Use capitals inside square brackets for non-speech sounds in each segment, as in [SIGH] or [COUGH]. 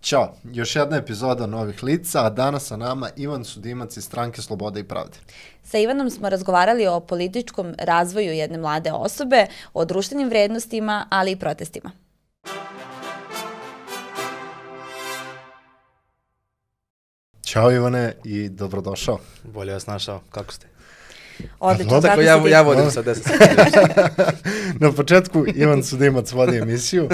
Ćao, još jedna epizoda Novih lica, a danas sa nama Ivan Sudimac iz stranke Slobode i Pravde. Sa Ivanom smo razgovarali o političkom razvoju jedne mlade osobe, o društvenim vrednostima, ali i protestima. Ćao Ivane i dobrodošao. Bolje vas našao, kako ste? Odlično, Tako kako ja, ja vodim sa 10 sekundi. [LAUGHS] Na početku Ivan Sudimac vodi emisiju.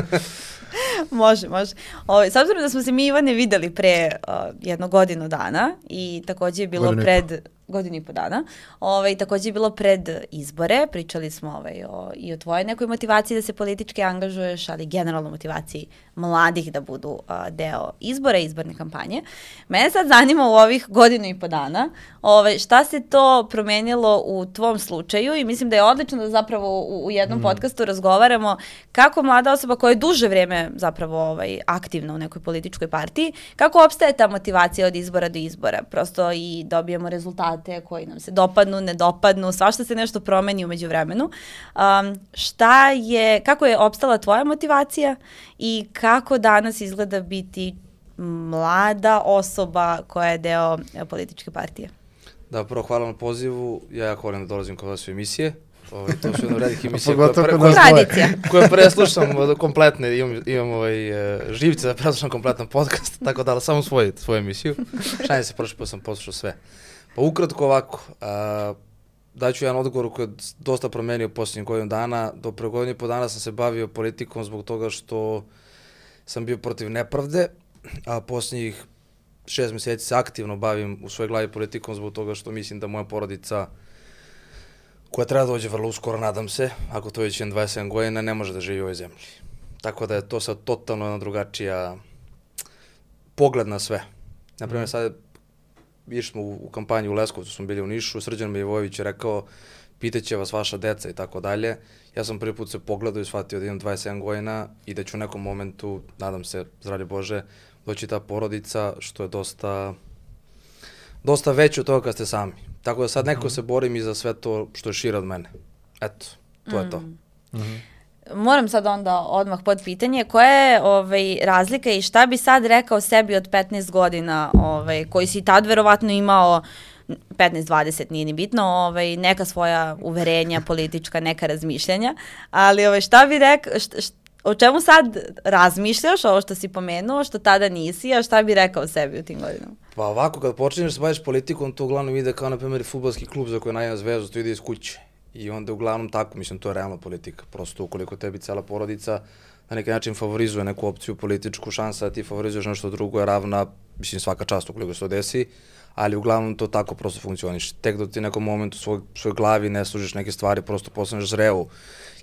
[LAUGHS] može, može. Ovo, s obzirom da smo se mi Ivane videli pre uh, jedno godinu dana i takođe je bilo Godinu i pred godinu i po dana. Ovaj, takođe je bilo pred izbore, pričali smo ovaj, o, i o tvojoj nekoj motivaciji da se politički angažuješ, ali generalno motivaciji mladih da budu a, deo izbora i izborne kampanje. Mene sad zanima u ovih godinu i po dana ovaj, šta se to promenilo u tvom slučaju i mislim da je odlično da zapravo u, u jednom mm. podcastu razgovaramo kako mlada osoba koja je duže vreme zapravo ovaj, aktivna u nekoj političkoj partiji, kako opstaje ta motivacija od izbora do izbora. Prosto i dobijemo rezultate koji nam se dopadnu, ne dopadnu, svašta se nešto promeni umeđu vremenu. Um, šta je, kako je opstala tvoja motivacija i kako danas izgleda biti mlada osoba koja je deo e, političke partije? Da, prvo hvala na pozivu, ja jako volim da dolazim kod vas u emisije. Ovo, to su jedna redih emisija kod pre, dvoje. Tradicija. koje preslušam kompletne, imam, imam ovaj, e, živce da preslušam kompletan podcast, [LAUGHS] tako da samo svoju, svoju emisiju. [LAUGHS] Šalim se, prošli put sam poslušao sve. Pa ukratko ovako, a, дајќу еден одговор кој доста променио последни години дана. До пред години по дана сам се бавио политиком због тога што сам бил против неправде, а последних 6 месеци се активно бавим у свој глави политиком због тога што мислим да моја породица која треба да дојде врло ускоро, надам се, ако тој веќе 27 година, не може да живи во земји. Така да е тоа се тотално на другачија поглед на све. Например, mm -hmm. Išli smo u, u kampanju u Leskovcu, smo bili u Nišu, Srđan Milivojević je rekao pitaće vas vaša deca i tako dalje. Ja sam prvi put se pogledao i shvatio da imam 27 godina i da ću u nekom momentu, nadam se, zdravlje Bože, doći ta porodica, što je dosta, dosta veće od toga kad ste sami. Tako da sad neko se borim i za sve to što je šire od mene. Eto, to je to. Moram sad onda odmah pod pitanje, koja je ovaj, razlika i šta bi sad rekao sebi od 15 godina, ovaj, koji si tad verovatno imao 15-20, nije ni bitno, ovaj, neka svoja uverenja politička, neka razmišljanja, ali ovaj, šta bi rekao, o čemu sad razmišljaš, ovo što si pomenuo, što tada nisi, a šta bi rekao sebi u tim godinama? Pa ovako, kad počinješ da se baviš politikom, to uglavnom ide kao, na primjer, futbolski klub za koji najam zvezu, to ide iz kuće. I onda uglavnom tako, mislim, to je realna politika. Prosto ukoliko tebi cela porodica na neki način favorizuje neku opciju političku, šansa da ti favorizuješ nešto drugo je ravna, mislim, svaka čast ukoliko se to desi, ali uglavnom to tako prosto funkcioniš. Tek dok ti nekom momentu u svoj, svoj glavi ne služiš neke stvari, prosto postaneš zreo.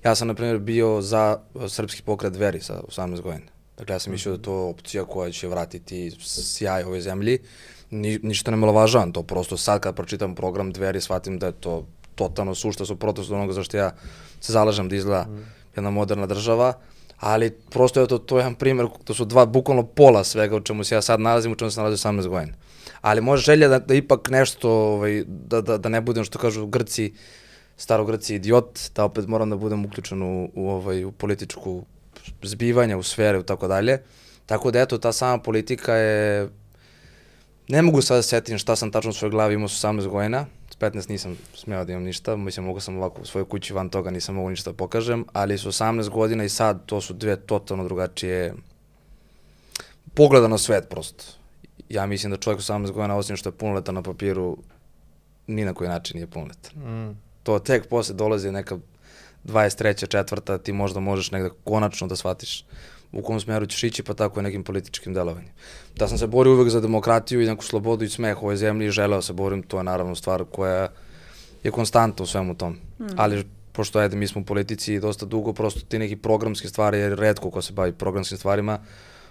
Ja sam, na primjer, bio za uh, srpski pokret dveri sa 18 godina. Dakle, ja sam mislio da je to opcija koja će vratiti sjaj ove zemlji. Ni, ništa ne malovažavam to, prosto sad kad pročitam program dveri, shvatim da je to totalno sušta suprotnost onoga zašto ja se zalažem da izgleda jedna moderna država, ali prosto je to, to je jedan primjer, to su dva, bukvalno pola svega u čemu se ja sad nalazim, u čemu se nalazim 18 godina. Ali može želja da, da ipak nešto, ovaj, da, da, da ne budem što kažu Grci, starogrci idiot, da opet moram da budem uključen u, u, ovaj, u političku zbivanja, u sfere i tako dalje. Tako da eto, ta sama politika je Ne mogu sad da setim šta sam tačno u svojoj glavi imao sa 18 godina, 15 nisam smeo da imam ništa, mislim mogu sam ovako u svojoj kući van toga nisam mogu ništa da pokažem, ali su 18 godina i sad to su dve totalno drugačije pogleda na svet prosto. Ja mislim da čovjek u 18 godina osim što je punoletan na papiru ni na koji način nije punoletan. Mm. To tek posle dolazi neka 23. četvrta, ti možda možeš negde konačno da shvatiš u kom smeru ćeš ići, pa tako i nekim političkim delovanjem. Da sam se borio uvek za demokratiju i neku slobodu i smeh ovoj zemlji i želeo se borim, to je naravno stvar koja je konstanta u svemu tom. Mm. Ali pošto ajde, mi smo u politici dosta dugo, prosto ti neki programske stvari, jer redko ko se bavi programskim stvarima,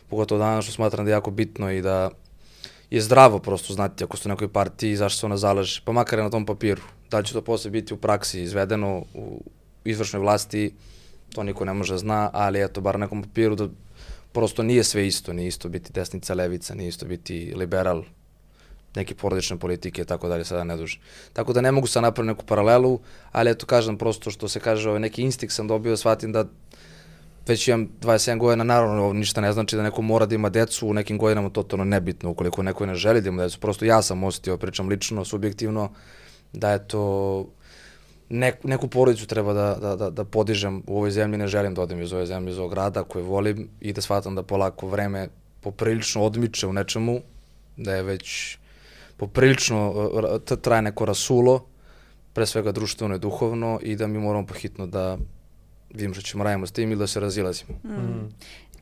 pogotovo danas što smatram da je jako bitno i da je zdravo prosto znati ako ste u nekoj partiji zašto se ona zalaže, pa makar je na tom papiru. Da li će to posle biti u praksi izvedeno u izvršnoj vlasti, to niko ne može da zna, ali eto, bar na nekom papiru da prosto nije sve isto, nije isto biti desnica, levica, nije isto biti liberal, neke porodične politike i tako dalje, sada ne duže. Tako da ne mogu sad napraviti neku paralelu, ali eto kažem prosto što se kaže, ovaj neki instinkt sam dobio, shvatim da već imam 27 godina, naravno ovo ništa ne znači da neko mora da ima decu u nekim godinama totalno nebitno, ukoliko neko ne želi da ima decu, prosto ja sam osetio, pričam lično, subjektivno, da je to ne, neku porodicu treba da, da, da, da podižem u ovoj zemlji, ne želim da odem iz ove zemlje, iz ovog grada koje volim i da shvatam da polako vreme poprilično odmiče u nečemu, da je već poprilično traje neko rasulo, pre svega društveno i duhovno i da mi moramo pohitno da vidimo što ćemo radimo s tim ili da se razilazimo. Mm.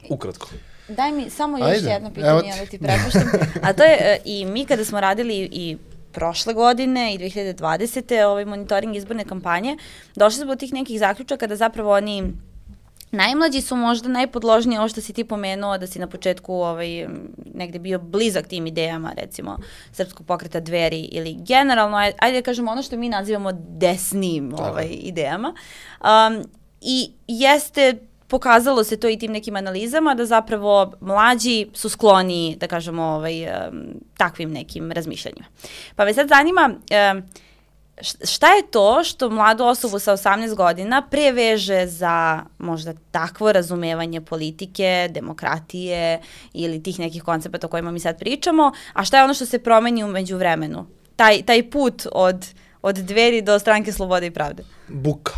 Ukratko. Daj mi samo još Ajde, jedno pitanje, da ti prepuštam. [LAUGHS] A to je, e, i mi kada smo radili i prošle godine i 2020. ovaj monitoring izborne kampanje, došli smo do tih nekih zaključaka da zapravo oni Najmlađi su možda najpodložniji, ovo što si ti pomenuo, da si na početku ovaj, negde bio blizak tim idejama, recimo, Srpskog pokreta dveri ili generalno, ajde da kažemo ono što mi nazivamo desnim ovaj, idejama. Um, I jeste pokazalo se to i tim nekim analizama da zapravo mlađi su skloni, da kažemo, ovaj, takvim nekim razmišljanjima. Pa me sad zanima, šta je to što mladu osobu sa 18 godina preveže za možda takvo razumevanje politike, demokratije ili tih nekih koncepata o kojima mi sad pričamo, a šta je ono što se promeni umeđu vremenu? Taj, taj put od, od dveri do stranke slobode i pravde. Buka.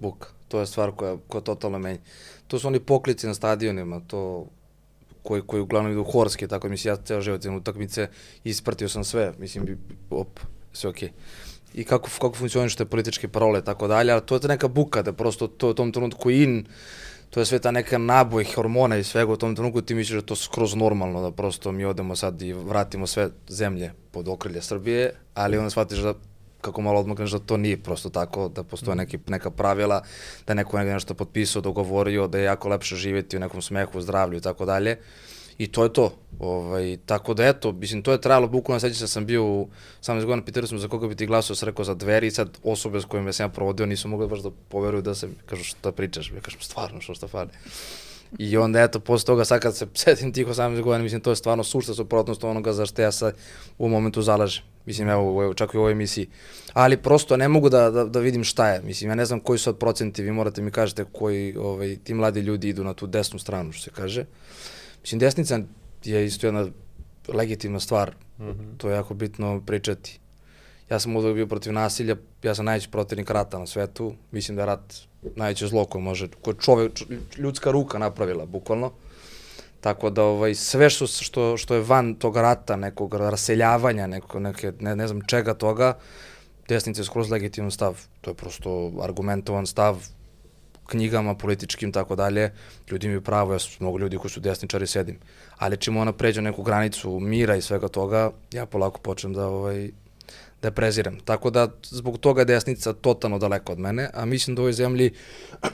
Buka. To je stvar koja, koja totalno menja. To su oni poklici na stadionima, to koji, koji uglavnom idu horske, tako da mislim, ja ceo život imam utakmice, ispratio sam sve, mislim, op, sve okej. Okay i kako, kako funkcioniš te političke parole tako dalje, ali to je ta neka buka da prosto to u tom trenutku in, to je sve ta neka naboj hormona i svega u tom trenutku ti misliš da to skroz normalno, da prosto mi odemo sad i vratimo sve zemlje pod okrilje Srbije, ali onda shvatiš da kako malo odmakneš da to nije prosto tako, da postoje mm. neki, neka pravila, da neko negde nešto potpisao, dogovorio, da je jako lepše živjeti u nekom smehu, zdravlju i tako dalje. I to je to. Ovaj, tako da eto, mislim, to je trajalo bukvalno, sećam se da sam bio u 18 godina, pitali smo za koga bi ti glasao, sam rekao za dveri i sad osobe s kojima sam ja provodio nisu mogli baš da poveruju da se, kažu šta pričaš, ja kažem stvarno što šta fali. I onda eto, posle toga sad kad se [LAUGHS] setim tih 18 godina, mislim, to je stvarno sušta suprotnost onoga za što ja sad u momentu zalažem. Mislim, evo, evo čak i u ovoj emisiji. Ali prosto ne mogu da, da, da vidim šta je. Mislim, ja ne znam koji su od procenti, vi morate mi kažete koji ovaj, ti mladi ljudi idu na tu desnu stranu, što se kaže. Mislim, desnica je isto jedna legitimna stvar. Mm -hmm. To je jako bitno pričati. Ja sam uvijek bio protiv nasilja, ja sam najveći protivnik rata na svetu. Mislim da je rat najveće zlo koje može, koje čovek, ljudska ruka napravila, bukvalno. Tako da ovaj, sve što, što, što je van tog rata, nekog raseljavanja, neko, neke, ne, ne znam čega toga, desnica je skroz legitiman stav. To je prosto argumentovan stav, knjigama, političkim, tako dalje, ljudi imaju pravo, ja su mnogo ljudi koji su desničari sedim. Ali čim ona pređe neku granicu mira i svega toga, ja polako počnem da, ovaj, da je prezirem. Tako da zbog toga je desnica totalno daleko od mene, a mislim da u ovoj zemlji uh,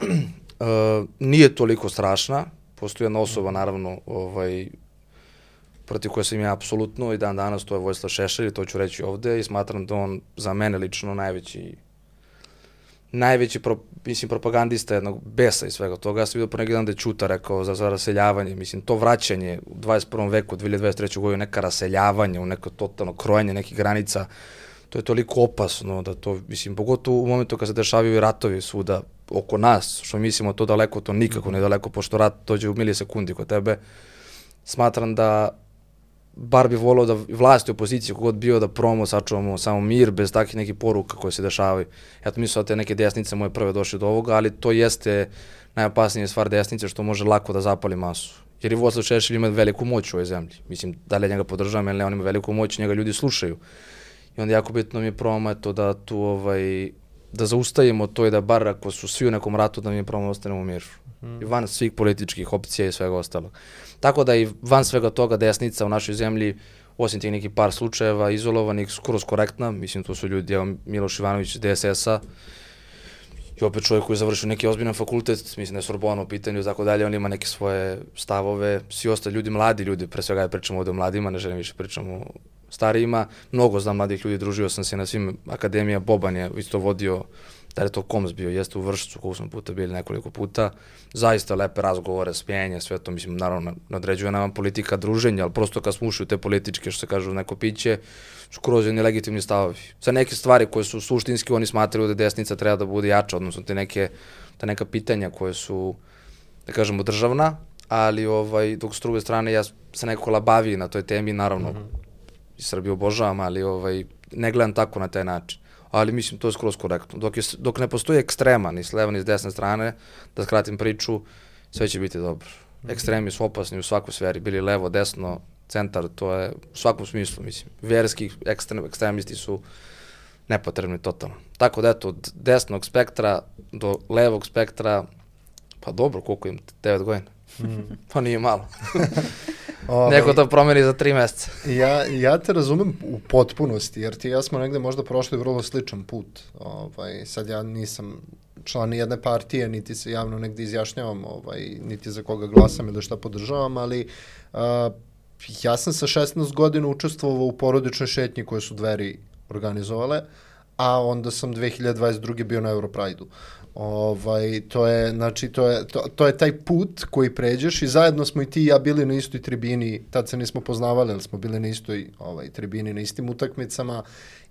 [CLEARS THROAT] nije toliko strašna. Postoji jedna osoba, naravno, ovaj, protiv koje sam ja apsolutno i dan danas, to je Vojstva Šešelj, to ću reći ovde i smatram da on za mene lično najveći najveći pro, mislim, propagandista jednog besa i svega toga. Ja sam vidio po neki dan da je Čuta rekao za, za raseljavanje, mislim, to vraćanje u 21. veku, 2023. godinu, neka raseljavanje, u neko totalno krojenje nekih granica, to je toliko opasno da to, mislim, pogotovo u momentu kad se dešavaju ratovi svuda oko nas, što mislimo to daleko, to nikako ne daleko, pošto rat dođe u milisekundi kod tebe, smatram da bar bi volao da vlasti opozicije kogod bio da promo sačuvamo samo mir bez takih nekih poruka koje se dešavaju. Ja to mislim da te neke desnice moje prve došle do ovoga, ali to jeste najopasnija stvar desnice što može lako da zapali masu. Jer i Voslav Šešelj ima veliku moć u ovoj zemlji. Mislim, da li njega podržavam ili ne, on ima veliku moć, njega ljudi slušaju. I onda jako bitno mi je promo to da tu ovaj, da zaustavimo to i da bar ako su svi u nekom ratu da mi promo ostanemo u miru. Mm. I van svih političkih opcija i svega ostalog. Tako da i van svega toga desnica u našoj zemlji, osim tih nekih par slučajeva, izolovanih, skroz korektna, mislim to su ljudi, evo Miloš Ivanović iz DSS-a, i opet čovjek koji je završio neki ozbiljan fakultet, mislim da je Sorbona u pitanju i tako dalje, on ima neke svoje stavove, svi ostali ljudi, mladi ljudi, pre svega ja pričam ovde o mladima, ne želim više pričam o starijima, mnogo znam mladih ljudi, družio sam se na svim akademija, Boban je isto vodio da je to Koms bio, jeste u Vršcu, koliko smo puta bili nekoliko puta, zaista lepe razgovore, smjenje, sve to, mislim, naravno, nadređuje nam politika druženja, ali prosto kad smo ušli u te političke, što se kaže, u neko piće, skroz jedni legitimni stavovi. Za neke stvari koje su suštinski, oni smatraju da desnica treba da bude jača, odnosno te neke, te neka pitanja koje su da kažemo, državna, ali ovaj, dok s druge strane ja se nekako labaviji na toj temi, naravno, mm -hmm. I Srbiju obožavam, ali ovaj, ne gledam tako na taj način. Ali mislim, to je skroz korektno. Dok, je, dok ne postoji ekstrema, ni s leva, ni s desne strane, da skratim priču, sve će biti dobro. -hmm. Ekstremi su opasni u svakoj sferi, bili levo, desno, centar, to je u svakom smislu, mislim. Verski ekstrem, ekstremisti su nepotrebni totalno. Tako da eto, od desnog spektra do levog spektra, pa dobro, koliko im, 9 godina. Mm. [LAUGHS] pa nije malo. [LAUGHS] Ove, Neko to promeni za tri meseca. [LAUGHS] ja, ja te razumem u potpunosti, jer ti ja smo negde možda prošli vrlo sličan put. Ovaj, sad ja nisam član ni jedne partije, niti se javno negde izjašnjavam, ovaj, niti za koga glasam ili šta podržavam, ali uh, ja sam sa 16 godina učestvovao u porodičnoj šetnji koje su dveri organizovale, a onda sam 2022. bio na Europride-u. Ovaj, to je, znači, to je, to, to je taj put koji pređeš i zajedno smo i ti i ja bili na istoj tribini, tad se nismo poznavali, ali smo bili na istoj ovaj, tribini, na istim utakmicama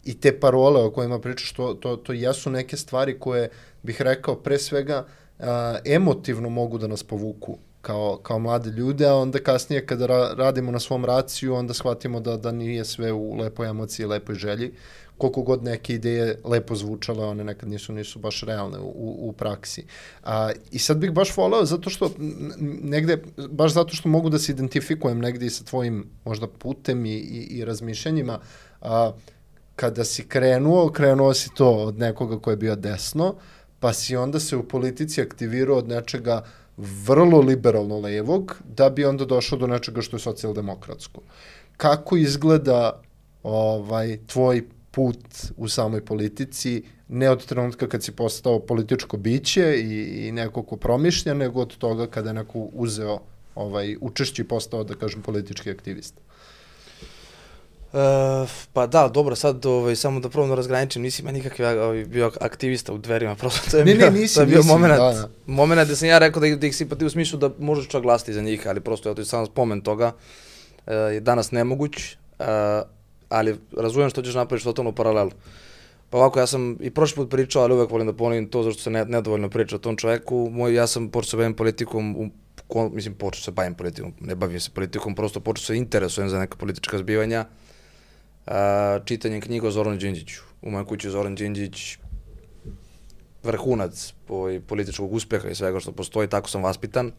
i te parole o kojima pričaš, to, to, to jesu neke stvari koje bih rekao pre svega a, emotivno mogu da nas povuku kao, kao mlade ljude, a onda kasnije kada ra radimo na svom raciju, onda shvatimo da, da nije sve u lepoj emociji, lepoj želji. Koliko god neke ideje lepo zvučale, one nekad nisu, nisu baš realne u, u praksi. A, I sad bih baš volao, zato što negde, baš zato što mogu da se identifikujem negde i sa tvojim možda putem i, i, i razmišljanjima, a, kada si krenuo, krenuo si to od nekoga ko je bio desno, pa si onda se u politici aktivirao od nečega vrlo liberalno levog, da bi onda došao do nečega što je socijaldemokratsko. Kako izgleda ovaj tvoj put u samoj politici, ne od trenutka kad si postao političko biće i, i neko ko promišlja, nego od toga kada je neko uzeo ovaj, učešći i postao, da kažem, politički aktivista? Uh, pa da, dobro, sad ovaj, samo da probam da razgraničim, nisi meni nikakvi ovaj, bio aktivista u dverima, [LAUGHS] prosto to je ne, bio, ne, nisi, to je bio nisi, moment, da, da. moment gde sam ja rekao da, da ih simpati u smislu da možeš čak glasiti za njih, ali prosto je to samo spomen toga, uh, je danas nemoguć, uh, ali razumem što ćeš napraviš totalnu paralelu. Pa ovako, ja sam i prošli put pričao, ali uvek volim da ponovim to zašto se ne, nedovoljno priča o tom čoveku. Moj, ja sam počeo se bavim politikom, u, ko, mislim, počeo se bavim politikom, ne bavim se politikom, prosto počeo se interesujem za neka politička zbivanja a, čitanjem knjiga o Zoranu Đinđiću. U mojoj kući Zoran Đinđić vrhunac po, političkog uspeha i svega što postoji, tako sam vaspitan.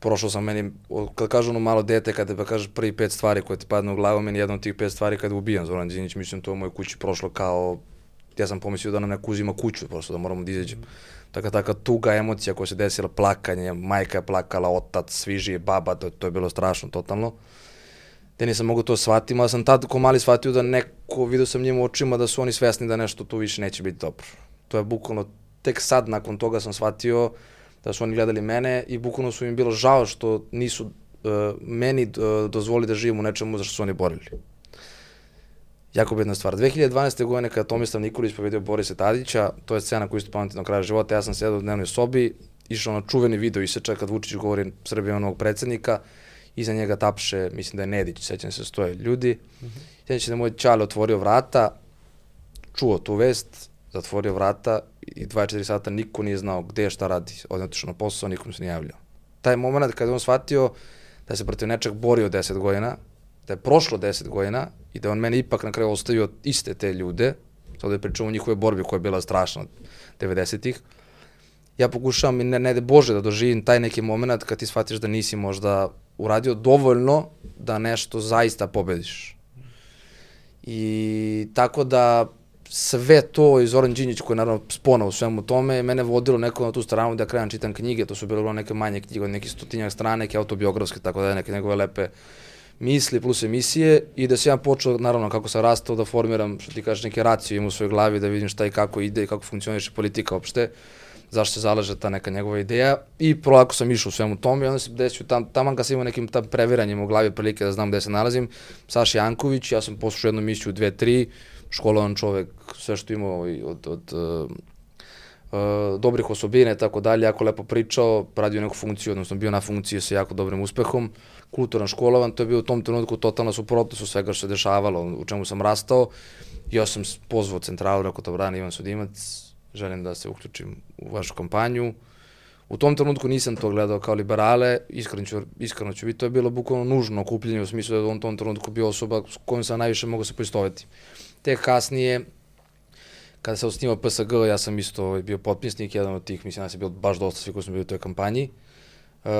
Prošao sam meni, kad kažu ono malo dete, kada pa kažeš prvi pet stvari koje ti padne u glavu, meni jedna od tih pet stvari kada ubijam Zoran Đinđić, mislim to u mojoj kući prošlo kao, ja sam pomislio da nam neko uzima kuću, prosto da moramo da izađemo. Taka, taka tuga emocija koja se desila, plakanje, majka je plakala, otac, sviži je baba, to, to je bilo strašno, totalno. Uh, da nisam mogu to shvatiti, ali sam tad ko mali shvatio da neko, vidio sam njima očima da su oni svesni da nešto tu više neće biti dobro. To je bukvalno, tek sad nakon toga sam shvatio da su oni gledali mene i bukvalno su im bilo žao što nisu uh, meni uh, dozvoli da živim u nečemu za što su oni borili. Jako bitna stvar. 2012. godine kada Tomislav Nikolić pobedio Borisa Tadića, to je scena koju isto na kraju života, ja sam sedao u dnevnoj sobi, išao na čuveni video isečak kad Vučić govori Srbije onog predsednika, iza njega tapše, mislim da je Nedić, sećam se, stoje ljudi. Mm -hmm. Sećam se da moj čale otvorio vrata, čuo tu vest, zatvorio vrata i 24 sata niko nije znao gde je šta radi. On otišao na posao, nikom se nije javljao. Taj moment kada on shvatio da se protiv nečeg borio 10 godina, da je prošlo 10 godina i da on mene ipak na kraju ostavio iste te ljude, sad da pričamo o njihove borbi koja je bila strašna 90-ih, ja pokušavam i ne, ne de Bože da doživim taj neki moment kad ti shvatiš da nisi možda uradio dovoljno da nešto zaista pobediš. I tako da sve to i Zoran Đinjić koji je naravno spona u svemu tome, mene vodilo neko na tu stranu da krenem čitam knjige, to su bilo neke manje knjige od nekih stotinjak strana, neke autobiografske, tako da neke njegove lepe misli plus emisije. I da se ja počeo, naravno kako sam rastao, da formiram, što ti kažeš, neke racije im u svojoj glavi, da vidim šta i kako ide i kako funkcioniše politika opšte. Zašto se zalaže ta neka njegova ideja. I polako sam išao u svemu tome i onda se desio tam, taman kad sam imao nekim tam previranjem u glavi prilike da znam gde se nalazim, Saša Janković, ja sam poslušao jednu misiju, dve, tri, školovan čovek, sve što imao od, od uh, uh, dobrih osobine i tako dalje, jako lepo pričao, radio neku funkciju, odnosno bio na funkciji sa jako dobrim uspehom, kulturan školovan, to je bio u tom trenutku totalno suprotno su svega što se dešavalo, u čemu sam rastao. Ja sam pozvao centralu, rekao to brani Ivan Sudimac, želim da se uključim u vašu kampanju. U tom trenutku nisam to gledao kao liberale, iskreno ću, iskreno ću biti, to je bilo bukvalno nužno okupljenje u smislu da je on tom trenutku bio osoba s kojom sam najviše mogao se poistoveti. Tek kasnije, kada se osnivao PSG, ja sam isto ovaj, bio potpisnik, jedan od tih, mislim da se bio baš dosta svi koji smo bili u toj kampanji. Uh,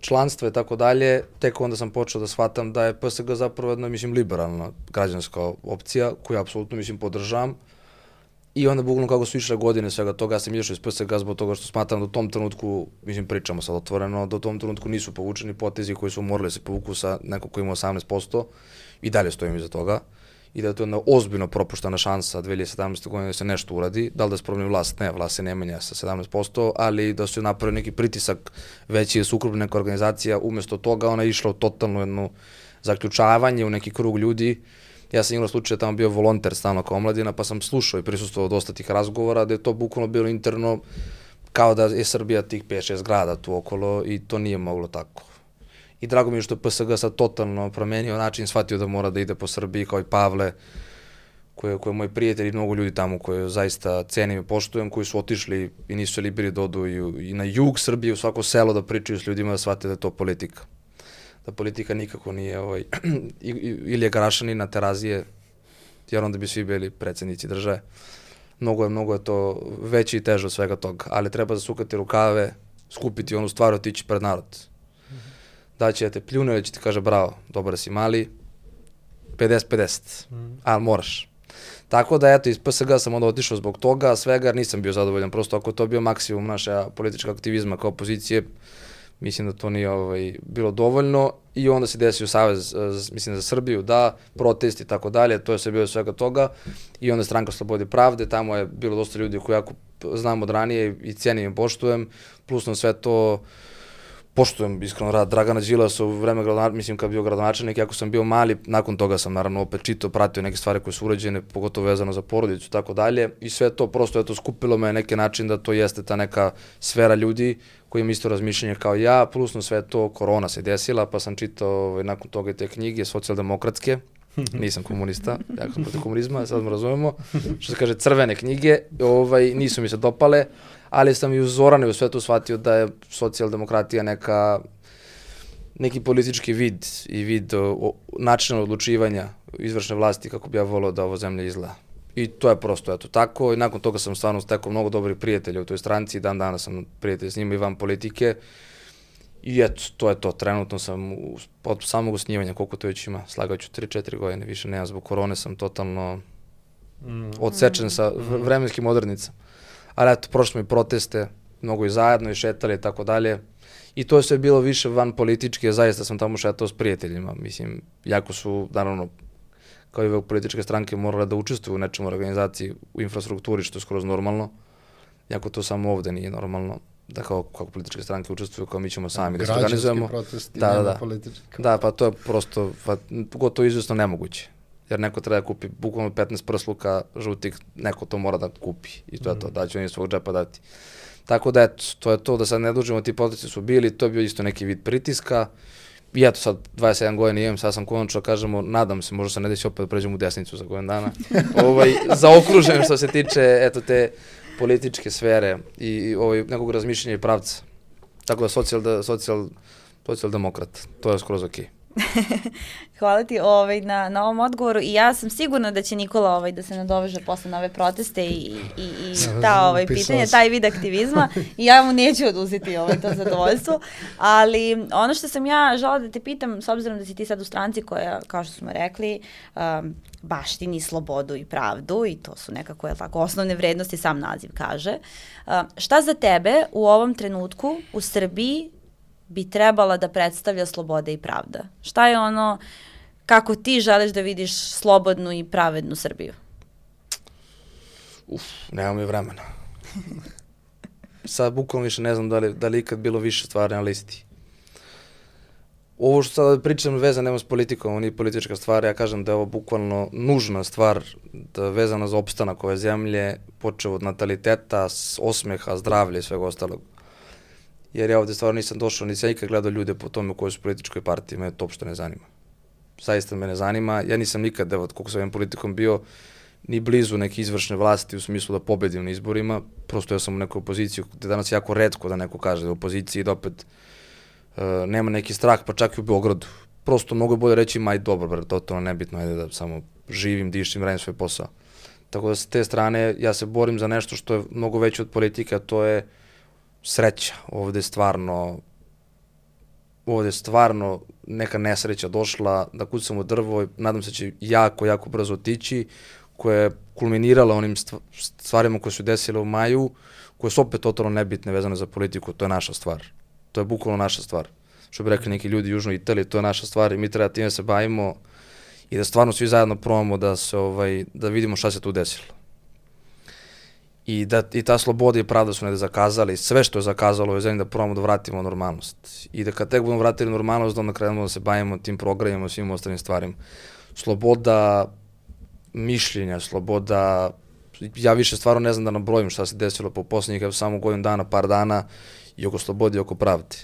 članstva i tako dalje, tek onda sam počeo da shvatam da je PSG zapravo jedna, mislim, liberalna građanska opcija, koju apsolutno, mislim, podržavam. I onda bukvalno kako su išle godine svega toga, ja sam izašao iz PSG zbog toga što smatram da u tom trenutku, mislim pričamo sad otvoreno, da u tom trenutku nisu povučeni potezi koji su morali da se povuku sa nekog koji ima 18% i dalje stojim iza toga i da je to jedna ozbiljno propuštana šansa 2017. godine da se nešto uradi, da li da se promeni vlast, ne, vlast se ne menja sa 17%, ali da su napravili neki pritisak veći da su ukrupne neka organizacija, umesto toga ona je išla u totalno jednu zaključavanje u neki krug ljudi, ja sam imao slučaj da tamo bio volonter stalno kao omladina, pa sam slušao i prisustvovao dosta tih razgovora, da je to bukvalno bilo interno kao da je Srbija tih 5-6 grada tu okolo i to nije moglo tako. I drago mi je što PSG sad totalno promenio način, shvatio da mora da ide po Srbiji kao i Pavle, koji koji je moj prijatelj i mnogo ljudi tamo koje zaista cenim i poštujem, koji su otišli i nisu se liberi da odu i, i na jug Srbije, u svako selo da pričaju s ljudima da shvate da je to politika da politika nikako nije ovaj, [CLEARS THROAT] ili je Garašanin na terazije, jer onda bi svi bili predsednici države. Mnogo je, mnogo je to veće i teže od svega toga, ali treba zasukati rukave, skupiti onu stvar, otići pred narod. Da će da te pljune ili će ti kaže bravo, dobar si mali, 50-50, mm. ali moraš. Tako da, eto, iz PSG sam onda otišao zbog toga, svega nisam bio zadovoljan, prosto ako to bio maksimum naše politička aktivizma kao opozicije, mislim da to nije ovaj, bilo dovoljno i onda se desio savez, eh, mislim za Srbiju, da, protesti i tako dalje, to je sve bilo svega toga i onda stranka Slobode pravde, tamo je bilo dosta ljudi koji jako znam od ranije i cijenim i poštujem, plus na sve to uh, poštujem iskreno rad Dragana Đilasa u vreme gradonačelnika, mislim kad bio gradonačelnik, ako sam bio mali, nakon toga sam naravno opet čitao, pratio neke stvari koje su urađene, pogotovo vezano za porodicu i tako dalje. I sve to prosto eto skupilo me neki način da to jeste ta neka sfera ljudi koji imaju isto razmišljanje kao ja, plus na sve to korona se desila, pa sam čitao ovaj, nakon toga te knjige socijaldemokratske, nisam komunista, ja sam protiv komunizma, sad me razumemo, što se kaže crvene knjige, ovaj, nisu mi se dopale, ali sam i u Zorane u svetu shvatio da je socijaldemokratija neka neki politički vid i vid načina odlučivanja izvršne vlasti kako bi ja volao da ovo zemlja izgleda. I to je prosto eto tako i nakon toga sam stvarno stekao mnogo dobrih prijatelja u toj stranci i dan danas sam prijatelj s njima i van politike. I eto, to je to. Trenutno sam u, od samog osnivanja, koliko to već ima, slagaću 3-4 godine, više nema, zbog korone sam totalno mm. odsečen sa vremenskim odrednicama ali eto, prošli smo i proteste, mnogo i zajedno i šetali i tako dalje. I to je sve bilo više van politički, a zaista sam tamo šetao s prijateljima. Mislim, jako su, naravno, kao i političke stranke morale da učestvuju u nečem organizaciji, u infrastrukturi, što je skoro normalno. Jako to samo ovde nije normalno da kao kako političke stranke učestvuju, kao mi ćemo sami da se organizujemo. protesti, da, da, da. politički. Da, pa to je prosto, pa, gotovo izvesno nemoguće jer neko treba da kupi bukvalno 15 prsluka žutih, neko to mora da kupi i to je to, mhm. da će oni svog džepa dati. Tako da eto, to je to da sad ne dužimo, ti potici su bili, to je bio isto neki vid pritiska, I eto sad 27 godina imam, sad sam konačno kažemo, nadam se, možda se ne desi opet da pređem u desnicu za godin dana. [LAUGHS] ovaj, zaokružen što se tiče eto te političke sfere i, ovaj, nekog razmišljenja i pravca. Tako da socijal, da, socijal, socijaldemokrat, to je skroz okej. Okay. [LAUGHS] Hvala ti ovaj, na, na ovom odgovoru i ja sam sigurna da će Nikola ovaj, da se nadoveže posle na ove proteste i, i, i ta ovaj, pitanje, taj vid aktivizma i ja mu neću oduzeti ovaj, to zadovoljstvo, ali ono što sam ja žela da te pitam, s obzirom da si ti sad u stranci koja, kao što smo rekli, um, baštini slobodu i pravdu i to su nekako je tako osnovne vrednosti sam naziv kaže. Uh, šta za tebe u ovom trenutku u Srbiji bi trebala da predstavlja sloboda i pravda? Šta je ono kako ti želiš da vidiš slobodnu i pravednu Srbiju? Uf, nema mi vremena. Sad bukvalno više ne znam da li, da li ikad bilo više stvari na listi. Ovo što sad pričam vezano nema s politikom, ovo nije politička stvar, ja kažem da je ovo bukvalno nužna stvar da vezana za opstanak ove zemlje, počeo od nataliteta, osmeha, zdravlja i svega ostalog jer ja ovde stvarno nisam došao, nisam nikad gledao ljude po tome u kojoj su političkoj partiji, me to uopšte ne zanima. Zaista me ne zanima, ja nisam nikad, evo, koliko sam politikom bio, ni blizu neke izvršne vlasti u smislu da pobedim na izborima, prosto ja sam u nekoj opoziciji, gde danas jako redko da neko kaže da je u opoziciji da opet uh, nema neki strah, pa čak i u Beogradu. Prosto mnogo je bolje reći, maj dobro, bre, totalno nebitno, ajde da samo živim, dišim, radim svoj posao. Tako da sa te strane ja se borim za nešto što je mnogo veće od politike, a to je sreća. Ovde je stvarno ovde je stvarno neka nesreća došla da kucam u drvo i nadam se da će jako, jako brzo otići koja je kulminirala onim stvarima koje su desile u maju, koje su opet totalno nebitne vezane za politiku, to je naša stvar. To je bukvalno naša stvar. Što bi rekli neki ljudi u Južnoj Italiji, to je naša stvar i mi treba time da se bavimo i da stvarno svi zajedno probamo da se ovaj da vidimo šta se tu desilo. I da i ta sloboda i pravda su ne zakazali, sve što je zakazalo je zemlji da probamo da vratimo normalnost. I da kad tek budemo vratili normalnost, da onda krenemo da se bavimo tim programima, svim ostalim stvarima. Sloboda mišljenja, sloboda, ja više stvarno ne znam da nabrojim šta se desilo po poslednjih samo godinu dana, par dana i oko slobode i oko pravde.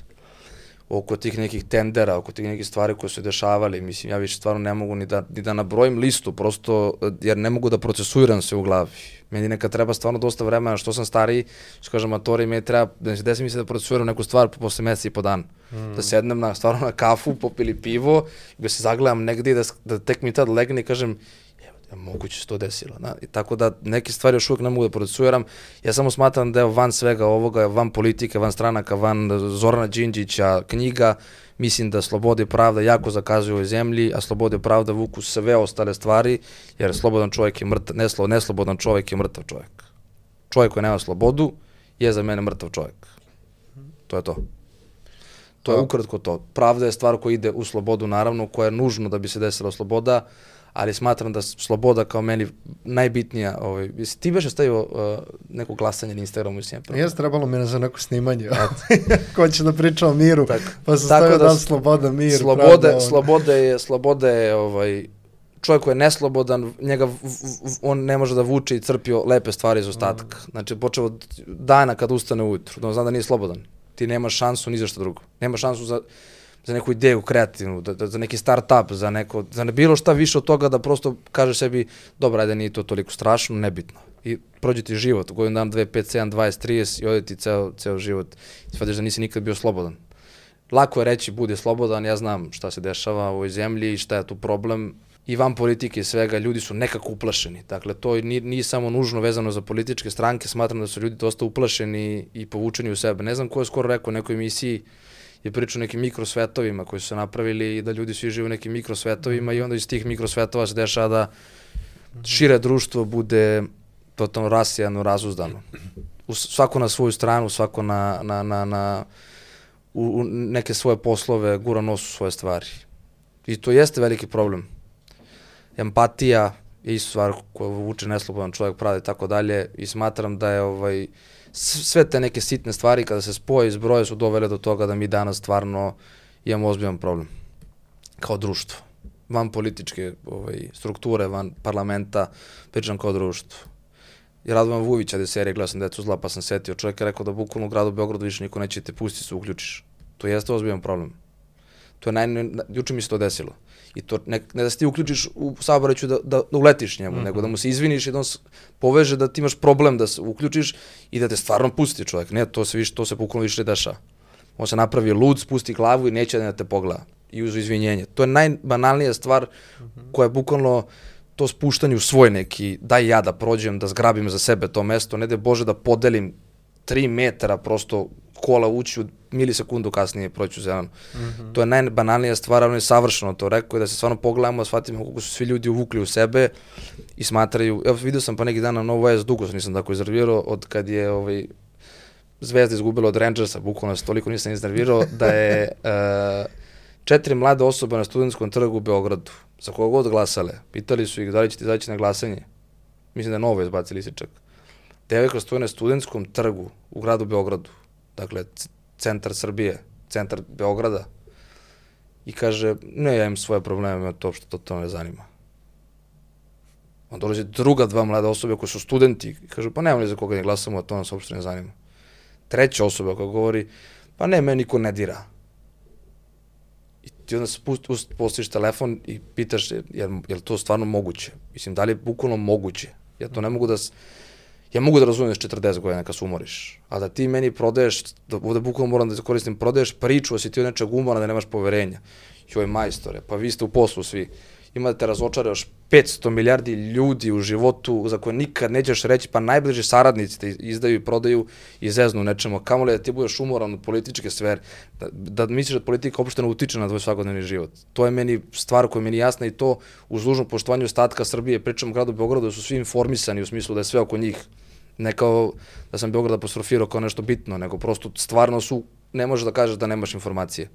Oko tih nekih tendera, oko tih nekih stvari koje su dešavali, mislim, ja više stvarno ne mogu ni da, ni da nabrojim listu, prosto, jer ne mogu da procesuiram se u glavi. Meni nekad treba stvarno dosta vremena, što sam stariji, što kažem, matori, meni treba, da se desi mi se da procesuiram neku stvar posle meseca i po dana. Mm. Da sednem na, stvarno na kafu, popili pivo, da se zagledam negde i da, da tek mi tad legne i kažem, moguće se to desilo. Da? I tako da neke stvari još uvijek ne mogu da procesuiram. Ja samo smatram da je van svega ovoga, van politike, van stranaka, van Zorana Đinđića, knjiga, mislim da sloboda i pravda jako zakazuju u ovoj zemlji, a sloboda i pravda vuku sve ostale stvari, jer slobodan čovjek je mrtav, neslo, neslobodan čovjek je mrtav čovjek. Čovjek koji nema slobodu je za mene mrtav čovjek. To je to. To je ukratko to. Pravda je stvar koja ide u slobodu, naravno, koja je nužno da bi se desila sloboda, ali smatram da sloboda kao meni najbitnija, ovaj, jesi ti beše stavio uh, neko glasanje na Instagramu i sjepra? Jes, trebalo mi za neko snimanje. [LAUGHS] Ko će da priča o miru, tak, pa sam stavio da, da sloboda, mir. Slobode, pravda, sloboda je, sloboda je ovaj, čovjek koji je neslobodan, njega v, v, on ne može da vuče i crpio lepe stvari iz ostatka. Mm. Znači, počeo od dana kad ustane ujutru, da on zna da nije slobodan. Ti nemaš šansu ni za što drugo. Nema šansu za za neku ideju kreativnu, da, da, za neki start-up, za, neko, za ne bilo šta više od toga da prosto kažeš sebi, dobro, ajde, nije to toliko strašno, nebitno. I prođe ti život, godin dan, 2, 5, 7, 20, 30 i ode ti ceo, ceo život. I shvatiš da nisi nikad bio slobodan. Lako je reći, bude slobodan, ja znam šta se dešava u ovoj zemlji i šta je tu problem. I van politike i svega, ljudi su nekako uplašeni. Dakle, to nije, nije samo nužno vezano za političke stranke, smatram da su ljudi dosta uplašeni i povučeni u sebe. Ne znam ko je skoro rekao u nekoj emisiji, je pričao o nekim mikrosvetovima koji su se napravili i da ljudi svi žive u nekim mikrosvetovima i onda iz tih mikrosvetova se dešava da šire društvo bude totalno rasijano, razuzdano. U, svako na svoju stranu, svako na, na, na, na u, u neke svoje poslove, gura nos u svoje stvari. I to jeste veliki problem. Empatija je isto stvar koja vuče neslobodan čovjek pravi tako dalje i smatram da je ovaj, sve te neke sitne stvari kada se spoje i zbroje su dovele do toga da mi danas stvarno imamo ozbiljan problem kao društvo. Van političke ovaj, strukture, van parlamenta, pričam kao društvo. I Radovan Vujović, da serije, gledao sam decu zla, pa sam setio, čovjek je rekao da bukvalno u gradu Beogradu više niko neće te pustiti se uključiš. To jeste ozbiljan problem. To je naj, juče mi se to desilo. I to ne, ne da se ti uključiš u saobraćaju da, da, da uletiš njemu, mm -hmm. nego da mu se izviniš i da on poveže da ti imaš problem da se uključiš i da te stvarno pusti čovjek. Ne, to se više, to se bukvalno više dešava. On se napravi lud, spusti glavu i neće da te pogleda i uz izvinjenje. To je najbanalnija stvar mm -hmm. koja je bukvalno to spuštanje u svoj neki, daj ja da prođem, da zgrabim za sebe to mesto, ne da Bože da podelim 3 metara prosto kola ući u milisekundu kasnije proći u zelenu. Mm -hmm. To je najbanalnija stvar, on je savršeno to rekao da se stvarno pogledamo, shvatimo kako su svi ljudi uvukli u sebe i smatraju, evo vidio sam pa neki dan na Novo S, dugo sam nisam tako iznervirao, od kad je ovaj, Zvezda izgubila od Rangersa, bukvalno se toliko nisam iznervirao, [LAUGHS] da je uh, četiri mlade osobe na studentskom trgu u Beogradu, za koga god glasale, pitali su ih da li ćete izaći na glasanje. Mislim da je Novo izbacili se čak. Devojka stoje na studentskom trgu u gradu Beogradu dakle, centar Srbije, centar Beograda, i kaže, ne, ja imam svoje probleme, me to uopšte to ne zanima. On dolazi druga dva mlada osobe koji su studenti i kaže, pa nema li za koga ne glasamo, a to nas uopšte ne zanima. Treća osoba koja govori, pa ne, meni niko ne dira. I ti onda spust, ust, postaviš telefon i pitaš je, je, je li to stvarno moguće? Mislim, da li je bukvalno moguće? Ja to ne mogu da... Ja mogu da razumem da 40 godina kad se umoriš, a da ti meni prodaješ, da ovde bukvalno moram da koristim, prodaješ priču, a si ti od nečeg umora da nemaš poverenja. Joj majstore, pa vi ste u poslu svi imate razočare još 500 milijardi ljudi u životu za koje nikad nećeš reći, pa najbliži saradnici te izdaju i prodaju i zeznu nečemu. Kamo li da ti budeš umoran od političke sfere, da, da misliš da politika uopšte ne utiče na tvoj svakodnevni život. To je meni stvar koja je meni jasna i to uz dužno poštovanju ostatka Srbije, pričam o gradu Beogradu, da su svi informisani u smislu da je sve oko njih ne kao da sam Beograd apostrofirao kao nešto bitno, nego prosto stvarno su, ne možeš da kažeš da nemaš informacije.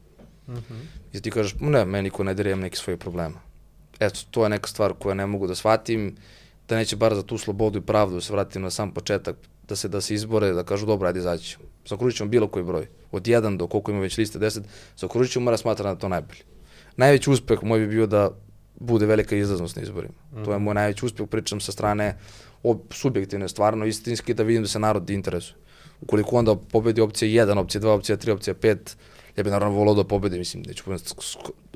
Mm -hmm. I ti kažeš, ne, meni ko ne dere, imam neki svoje problema eto, to je neka stvar koja ne mogu da shvatim, da neće bar za tu slobodu i pravdu da se vratim na sam početak, da se da se izbore, da kažu dobro, ajde izaći ćemo. Zakružit ćemo bilo koji broj, od 1 do koliko ima već liste, 10, zakružit ćemo, mora smatram da to najbolje. Najveći uspeh moj bi bio da bude velika izlaznost na izborima. Mm. To je mhm. moj najveći uspeh, pričam sa strane subjektivne, stvarno istinski, da vidim da se narod interesuje. Ukoliko onda pobedi opcija 1, opcija 2, opcija 3, opcija 5, ja bih naravno volao da pobedi, mislim, neću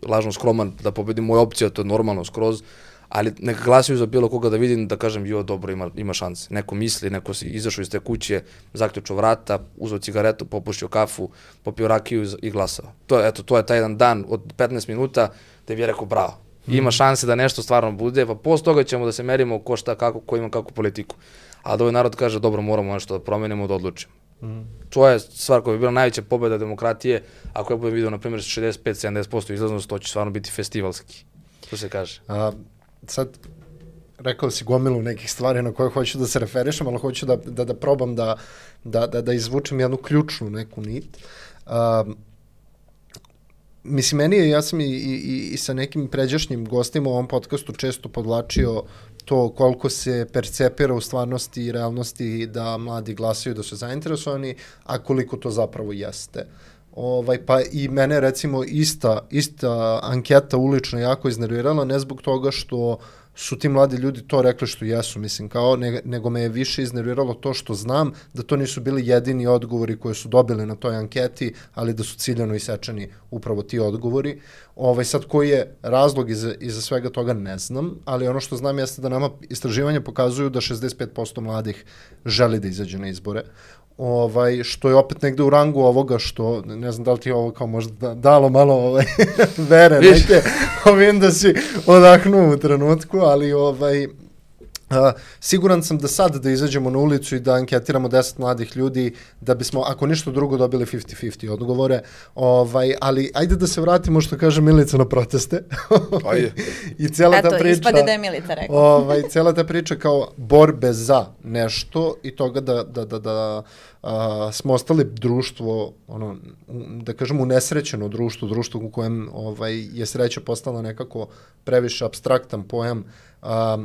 lažno skroman da pobedim moja opcija, to je normalno skroz, ali neka glasaju za bilo koga da vidim, da kažem, jo, dobro, ima, ima šanse. Neko misli, neko si izašao iz te kuće, zaključao vrata, uzao cigaretu, popušio kafu, popio rakiju i glasao. To, eto, to je taj jedan dan od 15 minuta da bi rekao, bravo, ima šanse da nešto stvarno bude, pa posle toga ćemo da se merimo ko šta, kako, ko ima kakvu politiku. A da ovaj narod kaže, dobro, moramo nešto da promenimo, da odlučimo. To je stvar koja bi bila najveća pobeda demokratije, ako ja budem vidio, na primjer, 65-70% izlaznost, to će stvarno biti festivalski. To se kaže. A, sad, rekao si gomilu nekih stvari na koje hoću da se referišem, ali hoću da, da, da probam da, da, da, da izvučem jednu ključnu neku nit. Um, mislim, meni je, ja sam i, i, i sa nekim pređašnjim gostima u ovom podcastu često podlačio to koliko se percepira u stvarnosti i realnosti da mladi glasaju da su zainteresovani, a koliko to zapravo jeste. Ovaj, pa i mene recimo ista, ista anketa ulično jako iznervirala, ne zbog toga što uh, su ti mladi ljudi to rekli što jesu, mislim, kao, ne, nego me je više iznerviralo to što znam da to nisu bili jedini odgovori koje su dobili na toj anketi, ali da su ciljano isečeni upravo ti odgovori. Ovaj, sad, koji je razlog iza, iza svega toga ne znam, ali ono što znam jeste da nama istraživanja pokazuju da 65% mladih želi da izađe na izbore ovaj, što je opet negde u rangu ovoga što, ne znam da li ti ovo kao možda da, dalo malo ovaj, [LAUGHS] vere neke, ovim da si odahnuo u trenutku, ali ovaj, Uh, siguran sam da sad da izađemo na ulicu i da anketiramo 10 mladih ljudi da bismo, ako ništa drugo, dobili 50-50 odgovore. Ovaj, ali ajde da se vratimo što kaže Milica na proteste. [LAUGHS] Ajde. [LAUGHS] I cela Eto, ta priča... ispade da je Milica rekla. ovaj, [LAUGHS] cela ta priča kao borbe za nešto i toga da, da, da, da a, smo ostali društvo, ono, da kažemo unesrećeno društvo, društvo u kojem ovaj, je sreća postala nekako previše abstraktan pojam. A,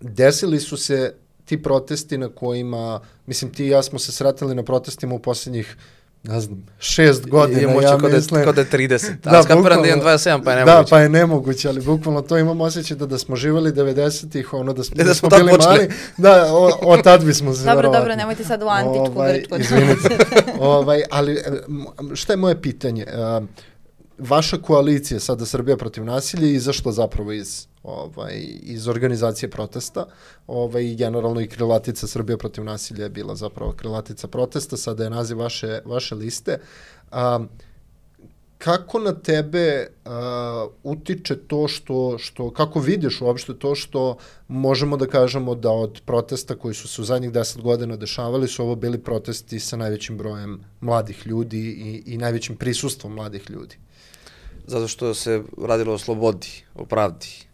desili su se ti protesti na kojima, mislim ti i ja smo se sretali na protestima u poslednjih ne znam, šest godina, I, ja kod mislim. Kod je 30. Da, da kapiram da imam 27, pa je nemoguće. Da, pa je nemoguće, ali bukvalno to imam osjećaj da, da smo živjeli 90-ih, ono da smo, da, da smo, smo bili mali. Da, o, o tad bismo [LAUGHS] se Dobro, dobro, nemojte sad u antičku ovaj, grčku. Izvinite. [LAUGHS] ovaj, ali šta je moje pitanje? Uh, vaša koalicija sada Srbija protiv nasilja izašla zapravo iz ovaj iz organizacije protesta. Ovaj generalno i krilatica Srbija protiv nasilja je bila zapravo krilatica protesta, sada je naziv vaše vaše liste. A, kako na tebe uh, utiče to što, što, kako vidiš uopšte to što možemo da kažemo da od protesta koji su se u zadnjih deset godina dešavali su ovo bili protesti sa najvećim brojem mladih ljudi i, i najvećim prisustvom mladih ljudi? zato što se radilo o slobodi, o pravdi.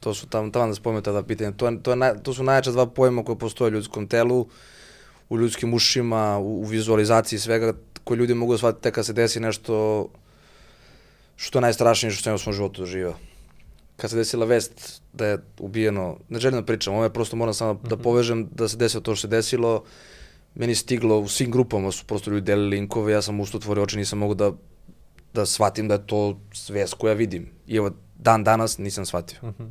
To su tamo, tamo da spomenuta da pitanje. To, to, je, to su najjača dva pojma koje postoje u ljudskom telu, u ljudskim ušima, u, u vizualizaciji svega, koje ljudi mogu da shvatiti tek kad se desi nešto što je najstrašnije što sam u svom životu doživao. Kad se desila vest da je ubijeno, ne želim da pričam, ovo je prosto moram samo mm -hmm. da mhm. povežem da se desilo to što se desilo, meni stiglo u svim grupama su prosto ljudi delili linkove, ja sam usto otvorio oči, nisam mogu da da shvatim da je to svest koja vidim. I evo, dan danas nisam shvatio. Uh mhm.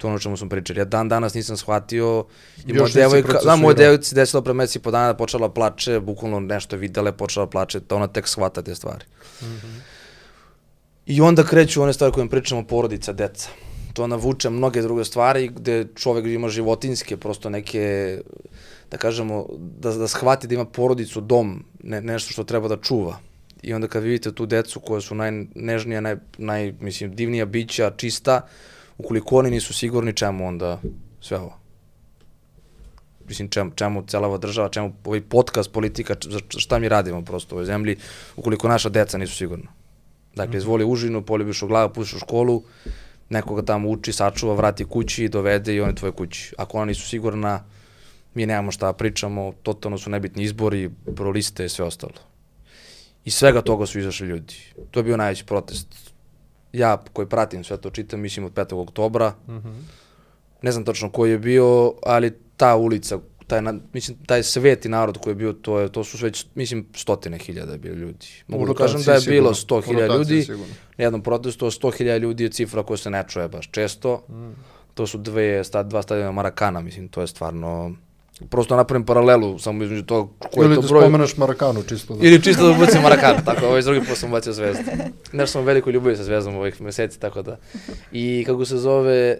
To ono čemu smo pričali. Ja dan danas nisam shvatio i moja devojka, da, moja devojka se desila pre meseci po dana da počela plače, bukvalno nešto videla je, počela da plače, da ona tek shvata te stvari. Mhm. -huh. I onda kreću one stvari koje pričamo, porodica, deca. To navuče mnoge druge stvari gde čovek ima životinske, prosto neke, da kažemo, da, da shvati da ima porodicu, dom, ne, nešto što treba da čuva. I onda kad vidite tu decu koja su najnežnija, naj, naj, mislim, divnija bića, čista, ukoliko oni nisu sigurni čemu onda sve ovo mislim, čemu, čemu cela ova država, čemu ovaj podcast, politika, šta mi radimo prosto u ovoj zemlji, ukoliko naša deca nisu sigurna. Dakle, izvoli užinu, poljubiš u glavu, pušiš u školu, nekoga tamo uči, sačuva, vrati kući, dovede i on je tvoje kući. Ako ona nisu sigurna, mi nemamo šta pričamo, totalno su nebitni izbori, proliste i sve ostalo. I svega toga su izašli ljudi. To je bio najveći protest. Ja koji pratim sve to čitam, mislim od 5. oktobra. Mm -hmm. Ne znam tačno koji je bio, ali ta ulica, taj, na, mislim, taj svet i narod koji je bio, to, je, to su već, mislim, stotine hiljada bili ljudi. Mogu da kažem da je bilo sto hiljada ljudi, na jednom protestu, sto hiljada ljudi je cifra koja se ne čuje baš često. Mm. To su dve, sta, dva stadiona Marakana, mislim, to je stvarno prosto napravim paralelu samo između toga koji Ili je to da broj. Ili da spomeneš Marakanu čisto. Da. Ili čisto da ubacim Marakanu, tako, ovaj drugi put sam bacio zvezdu. Nešto sam veliko ljubavi sa zvezdom ovih meseci, tako da. I kako se zove,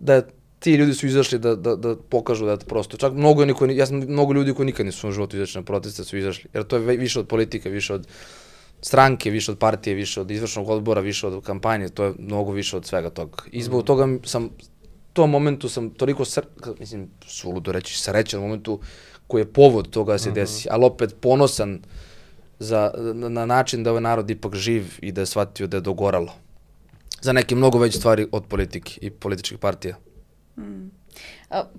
da je ti ljudi su izašli da, da, da pokažu da je prosto, čak mnogo, niko, ja sam mnogo ljudi koji nikad nisu u životu izašli na proteste su izašli, jer to je više od politike, više od stranke, više od partije, više od izvršnog odbora, više od kampanje, to je mnogo više od svega toga. I zbog toga sam, tom momentu sam toliko, sr, mislim, suludo reći, srećan momentu koji je povod toga da se mm -hmm. desi, ali opet ponosan za, na, na način da ovaj narod ipak živ i da je shvatio da je dogoralo. Za neke mnogo veće stvari od politike i političkih partija. Mm.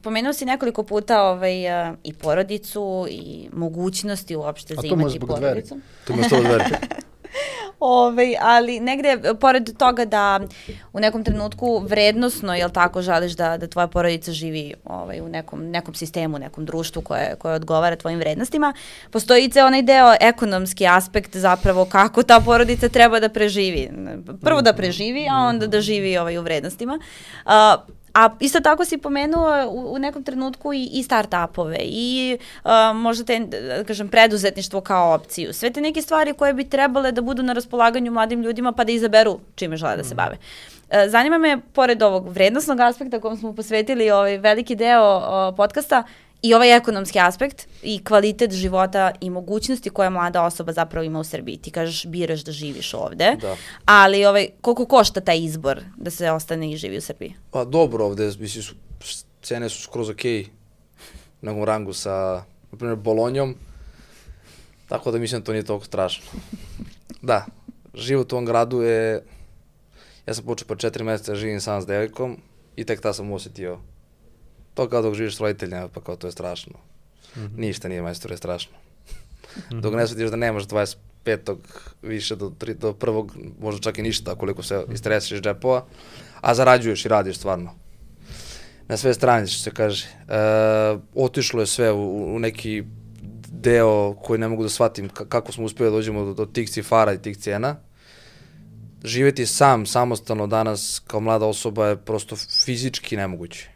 Pomenuo si nekoliko puta ovaj, i porodicu i mogućnosti uopšte za imati porodicu. A to može zbog dveri. [LAUGHS] Ove, ovaj, ali negde, pored toga da u nekom trenutku vrednosno, jel tako, želiš da, da tvoja porodica živi ovaj, u nekom, nekom sistemu, nekom društvu koje, koje odgovara tvojim vrednostima, postoji i onaj deo ekonomski aspekt zapravo kako ta porodica treba da preživi. Prvo da preživi, a onda da živi ovaj, u vrednostima. Uh, A isto tako si pomenuo u, u nekom trenutku i, i start-upove i uh, možda te, da kažem, preduzetništvo kao opciju. Sve te neke stvari koje bi trebale da budu na raspolaganju mladim ljudima pa da izaberu čime žele da se mm. bave. Uh, zanima me, pored ovog vrednostnog aspekta kom smo posvetili ovaj veliki deo uh, podcasta, i ovaj ekonomski aspekt i kvalitet života i mogućnosti koje mlada osoba zapravo ima u Srbiji. Ti kažeš biraš da živiš ovde, da. ali ovaj, koliko košta taj izbor da se ostane i živi u Srbiji? Pa dobro ovde, mislim, su, cene su skroz okej okay, na nekom rangu sa, na primjer, Bolonjom, tako da mislim da to nije toliko strašno. Da, život u ovom gradu je, ja sam počeo pa četiri meseca da živim sam s devojkom i tek ta sam osetio To kao dok živiš s roditeljima, pa kao to je strašno. Mm -hmm. Ništa nije majstor, je strašno. Mm -hmm. Dok ne shvatiš da nemaš 25. više do, tri, do prvog, možda čak i ništa, koliko se istresiš iz džepova, a zarađuješ i radiš stvarno. Na sve strane, što se kaže. E, otišlo je sve u, u neki deo koji ne mogu da shvatim kako smo uspeli da dođemo do, do tih cifara i tih cijena. Živeti sam, samostalno danas kao mlada osoba je prosto fizički nemoguće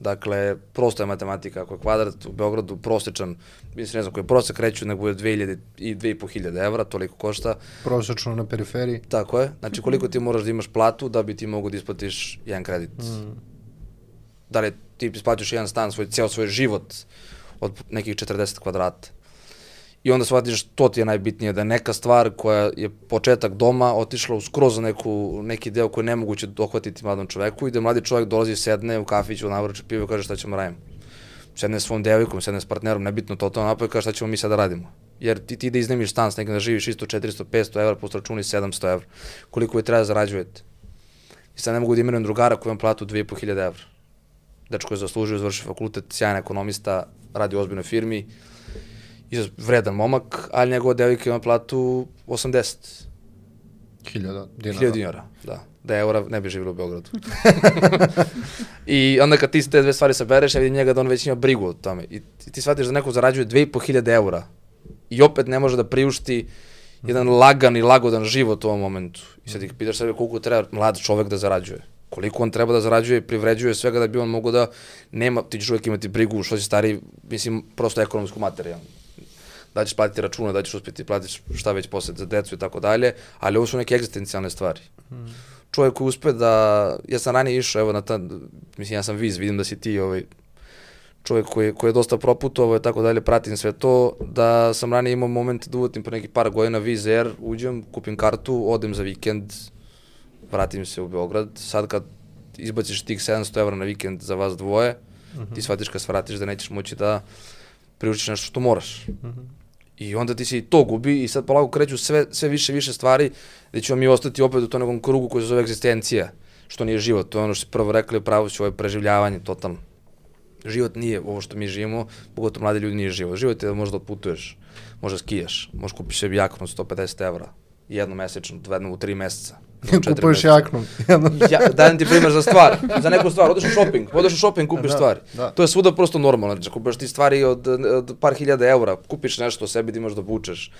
Dakle, prosto je matematika, ako je kvadrat u Beogradu prosečan, mislim ne znam koji je prosek, reću nego je 2000 i 2500 evra, toliko košta. Prosečno na periferiji. Tako je, znači koliko ti moraš da imaš platu da bi ti mogu da isplatiš jedan kredit. Mm. Da li ti isplatiš jedan stan, svoj, ceo svoj život od nekih 40 kvadrata i onda shvatiš to ti je najbitnije, da je neka stvar koja je početak doma otišla u skroz neku, neki deo koji je nemoguće dohvatiti mladom čoveku i da mladi čovek dolazi, sedne u kafiću, navrače pivo i kaže šta ćemo raditi. Sedne s svom devojkom, sedne s partnerom, nebitno to, to napravi, kaže šta ćemo mi sada da radimo. Jer ti, ti da iznemiš stan s nekim da živiš isto 400, 500 evra, posto računi 700 evra. Koliko vi treba da zarađujete? I sad ne mogu da imenujem drugara koji vam platu 2500 evra. Dečko je zaslužio, završio fakultet, sjajan ekonomista, radi u ozbiljnoj firmi, i vredan momak, ali njegova devojka ima platu 80. Hiljada dinara. Hiljada dinara, da. Da eura ne bi živjela u Beogradu. [LAUGHS] I onda kad ti te dve stvari sabereš, ja vidim njega da on već ima brigu o tome. I ti, ti shvatiš da neko zarađuje 2500 eura i opet ne može da priušti jedan lagan i lagodan život u ovom momentu. I sad ih pitaš sebe koliko treba mlad čovek da zarađuje. Koliko on treba da zarađuje, privređuje svega da bi on mogao da nema, ti ćeš uvek imati brigu što si stari, mislim, prosto ekonomsku materijalnu da ćeš platiti račune, da ćeš uspjeti platiš šta već posle za decu i tako dalje, ali ovo su neke egzistencijalne stvari. Hmm. Čovjek koji uspe da, ja sam ranije išao, evo na ta, mislim ja sam viz, vidim da si ti ovaj, čovjek koji, koji je dosta proputovao i tako dalje, pratim sve to, da sam ranije imao moment da uvotim po neki par godina Viz Air, uđem, kupim kartu, odem za vikend, vratim se u Beograd, sad kad izbaciš tih 700 evra na vikend za vas dvoje, uh -huh. ti shvatiš kad svratiš da nećeš moći da priučiš nešto što moraš. Uh -huh. I onda ti se i to gubi i sad polako kreću sve, sve više više stvari gde ćemo mi ostati opet u tom nekom krugu koji se zove egzistencija, što nije život. To je ono što se prvo rekli, pravo će ovo je preživljavanje totalno. Život nije ovo što mi živimo, pogotovo mladi ljudi nije život. Život je da možda odputuješ, možda skijaš, možda kupiš sebi jaknu 150 evra, jednomesečno, jednom u tri meseca Kupuješ jaknu. ja, dajem ti primer za stvar, za neku stvar, odeš u shopping, odeš u shopping, kupiš da, stvari. Da. To je svuda prosto normalno, znači kupiš ti stvari od, od par hiljada eura, kupiš nešto sebi da imaš da bučeš.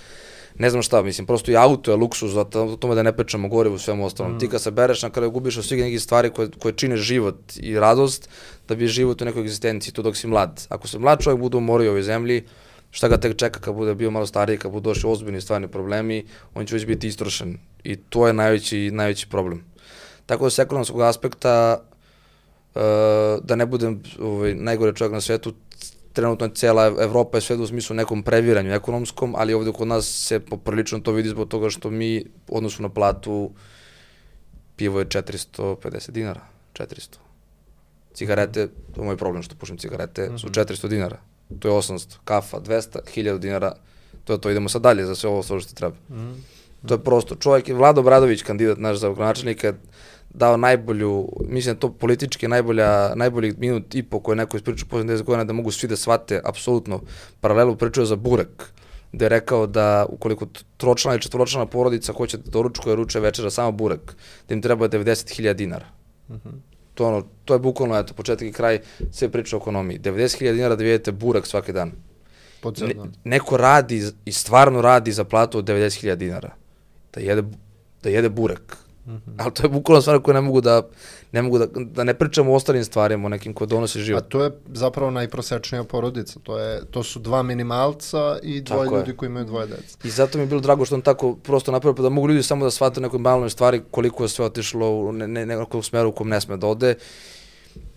Ne znam šta, mislim, prosto i auto je luksus, zato tome da ne pečemo gorivo u svemu ostalom. Mm. Ti kad se bereš na kraju gubiš od svih nekih stvari koje, koje čine život i radost, da bi život u nekoj egzistenciji, to dok si mlad. Ako se mlad čovjek bude umorio u ovoj zemlji, šta ga tek čeka kad bude bio malo stariji, kad budu došli ozbiljni stvarni problemi, on će već biti istrošen. I to je najveći, najveći problem. Tako da s ekonomskog aspekta, uh, da ne budem ovaj, najgore čovjek na svetu, trenutno cijela Evropa je sve u smislu nekom previranju ekonomskom, ali ovde kod nas se poprilično to vidi zbog toga što mi, odnosu na platu, pivo je 450 dinara, 400. Cigarete, to je moj problem što pušim cigarete, su 400 mhm. dinara to je 800, kafa 200, 1000 dinara, to je to, idemo sad dalje za sve ovo što treba. Mm -hmm. To je prosto, čovjek je Vlado Bradović, kandidat naš za gradonačelnika, dao najbolju, mislim da to politički najbolja, najbolji minut i po koje neko ispričao posle 10 godina da mogu svi da shvate apsolutno paralelu pričao za burek gde je rekao da ukoliko tročlana ili četvoročlana porodica hoće da doručkuje ruče večera samo burek, da im treba 90.000 dinara. Mm -hmm to, ono, to je bukvalno, eto, početak i kraj sve priče o ekonomiji. 90.000 dinara da vidite burak svaki dan. Ne, neko radi i stvarno radi za platu od 90.000 dinara. Da jede, da jede burak. Mm -hmm. Ali to je bukvalno stvar koje ne mogu da, ne mogu da, da ne pričamo o ostalim stvarima, o nekim koje donose život. A to je zapravo najprosečnija porodica. To, je, to su dva minimalca i dvoje tako ljudi je. koji imaju dvoje dece. I zato mi je bilo drago što on tako prosto napravio, pa da mogu ljudi samo da shvate nekoj maloj stvari koliko je sve otišlo u ne, ne, nekog smeru u kom ne sme da ode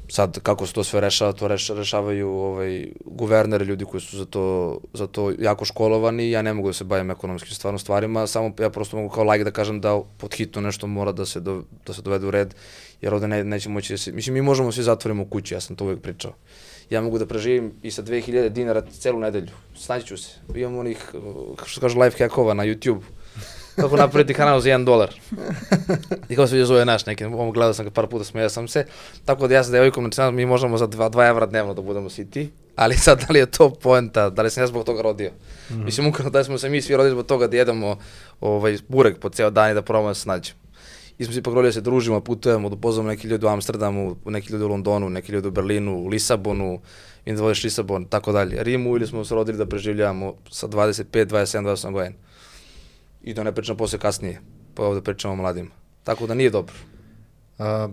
sad kako se to sve rešava, to reš, rešavaju ovaj, guverner, ljudi koji su za to, za to jako školovani, ja ne mogu da se bavim ekonomskim stvarno stvarima, samo ja prosto mogu kao lajk da kažem da pod hitno nešto mora da se, do, da se dovede u red, jer ovde ne, neće moći da se, mislim mi možemo svi zatvorimo u kući, ja sam to uvek pričao. Ja mogu da preživim i sa 2000 dinara celu nedelju, snaću se. Imam onih, što kaže, life hackova na YouTube kako napraviti kanal za 1 dolar. I kako se vidi zove naš neki, ovo gledao sam ga par puta, smijao sam se. Tako da ja sa devojkom, znači mi možemo za 2, 2 evra dnevno da budemo siti, ali sad da li je to poenta, da li sam ja zbog toga rodio. Mm. Mislim, ukratno da smo se mi svi rodili zbog toga da jedemo ovaj, burek po ceo dan i da probamo da se snađemo. I smo se ipak rodili da se družimo, putujemo, da pozvamo neki ljudi u Amsterdamu, neki ljudi u Londonu, neki ljudi u Berlinu, u Lisabonu, i da voliš Lisabon, tako dalje. Rimu ili smo se rodili da preživljavamo sa 25, 27, 28 godina i da ne pričam posle kasnije, pa ovde pričamo o mladima. Tako da nije dobro. A,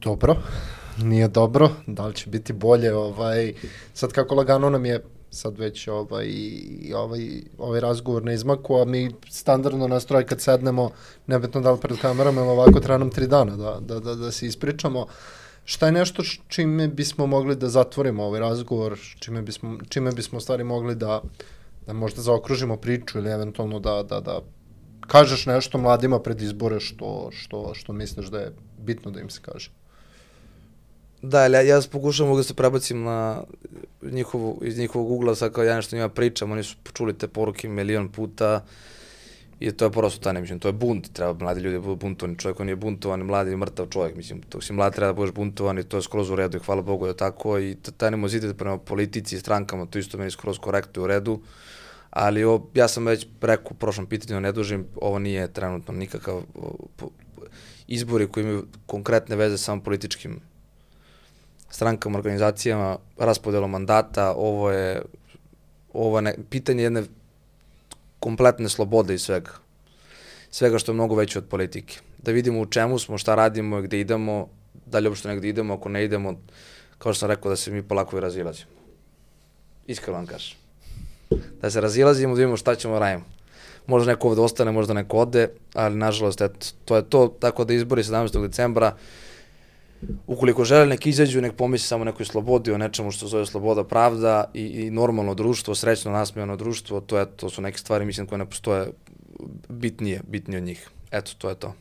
dobro, nije dobro, da li će biti bolje, ovaj, sad kako lagano nam je sad već ovaj, ovaj, ovaj razgovor na izmaku, a mi standardno nastroj kad sednemo, nebitno da li pred kamerama ili ovako, treba nam tri dana da, da, da, da se ispričamo. Šta je nešto čime bismo mogli da zatvorimo ovaj razgovor, čime bismo, čime bismo stvari mogli da, da možda zaokružimo priču ili eventualno da, da, da kažeš nešto mladima pred izbore što, što, što misliš da je bitno da im se kaže. Da, ali ja, ja pokušam da se prebacim na njihovu, iz njihovog ugla, sad kao ja nešto njima pričam, oni su čuli te poruke milion puta i to je prosto taj, mislim, to je bunt, treba mladi ljudi da budu buntovani, čovjek ko nije buntovan, mladi je mrtav čovjek, mislim, to si mlad treba da budeš buntovan i to je skroz u redu i hvala Bogu da tako i taj nemozitet prema politici i strankama, to isto meni skroz korektuje u redu. Uh, ali o, ja sam već rekao u prošlom pitanju, ne dužim, ovo nije trenutno nikakav izbori koji imaju konkretne veze sa političkim strankama, organizacijama, raspodelom mandata, ovo je ovo ne, pitanje jedne kompletne slobode i svega. Svega što je mnogo veće od politike. Da vidimo u čemu smo, šta radimo, gde idemo, da li uopšte negde idemo, ako ne idemo, kao što sam rekao, da se mi polako i razilazimo. Iskreno vam kažem. Da se razilazimo, da vidimo šta ćemo da radimo. Možda neko ovde ostane, možda neko ode, ali nažalost, eto, to je to, tako da izbori 17. decembra, ukoliko žele nek izađu, nek pomisli samo nekoj slobodi, o nečemu što zove sloboda, pravda i, i normalno društvo, srećno nasmejano društvo, to, je, to su neke stvari, mislim, koje ne postoje bitnije, bitnije od njih. Eto, to je to.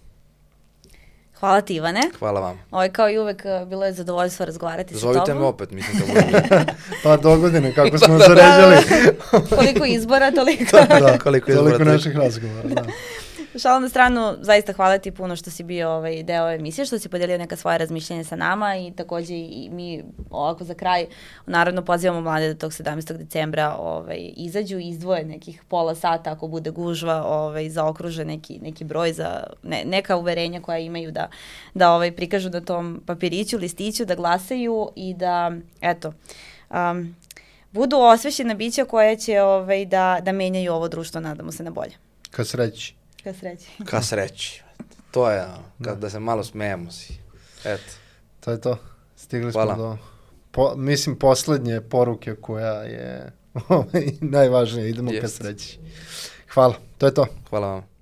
Hvala ti Ivane. Hvala vam. Ovo je kao i uvek eh, bilo je zadovoljstvo razgovarati sa Zovite tobom. me opet, mislim da bude. [LAUGHS] Pa do godine, kako [LAUGHS] smo zaređali. Koliko izbora, toliko. [LAUGHS] da, Koliko izbora, toliko toliko. naših razgovora, da. Šalom na stranu, zaista hvala ti puno što si bio ovaj deo emisije, što si podelio neka svoje razmišljenja sa nama i takođe i mi ovako za kraj naravno pozivamo mlade da tog 17. decembra ovaj, izađu izdvoje nekih pola sata ako bude gužva, ovaj, zaokruže neki, neki broj za ne, neka uverenja koja imaju da, da ovaj, prikažu na tom papiriću, listiću, da glasaju i da, eto, um, budu osvećena bića koja će ovaj, da, da menjaju ovo društvo, nadamo se na bolje. Ka sreći. Ka sreći. [LAUGHS] Ka sreći. To je, kad, da se malo smejemo si. Eto. To je to. Stigli Hvala. smo do, po, mislim, poslednje poruke koja je [LAUGHS] ovaj, najvažnija. Idemo ka Jest. sreći. Hvala. To je to. Hvala vam.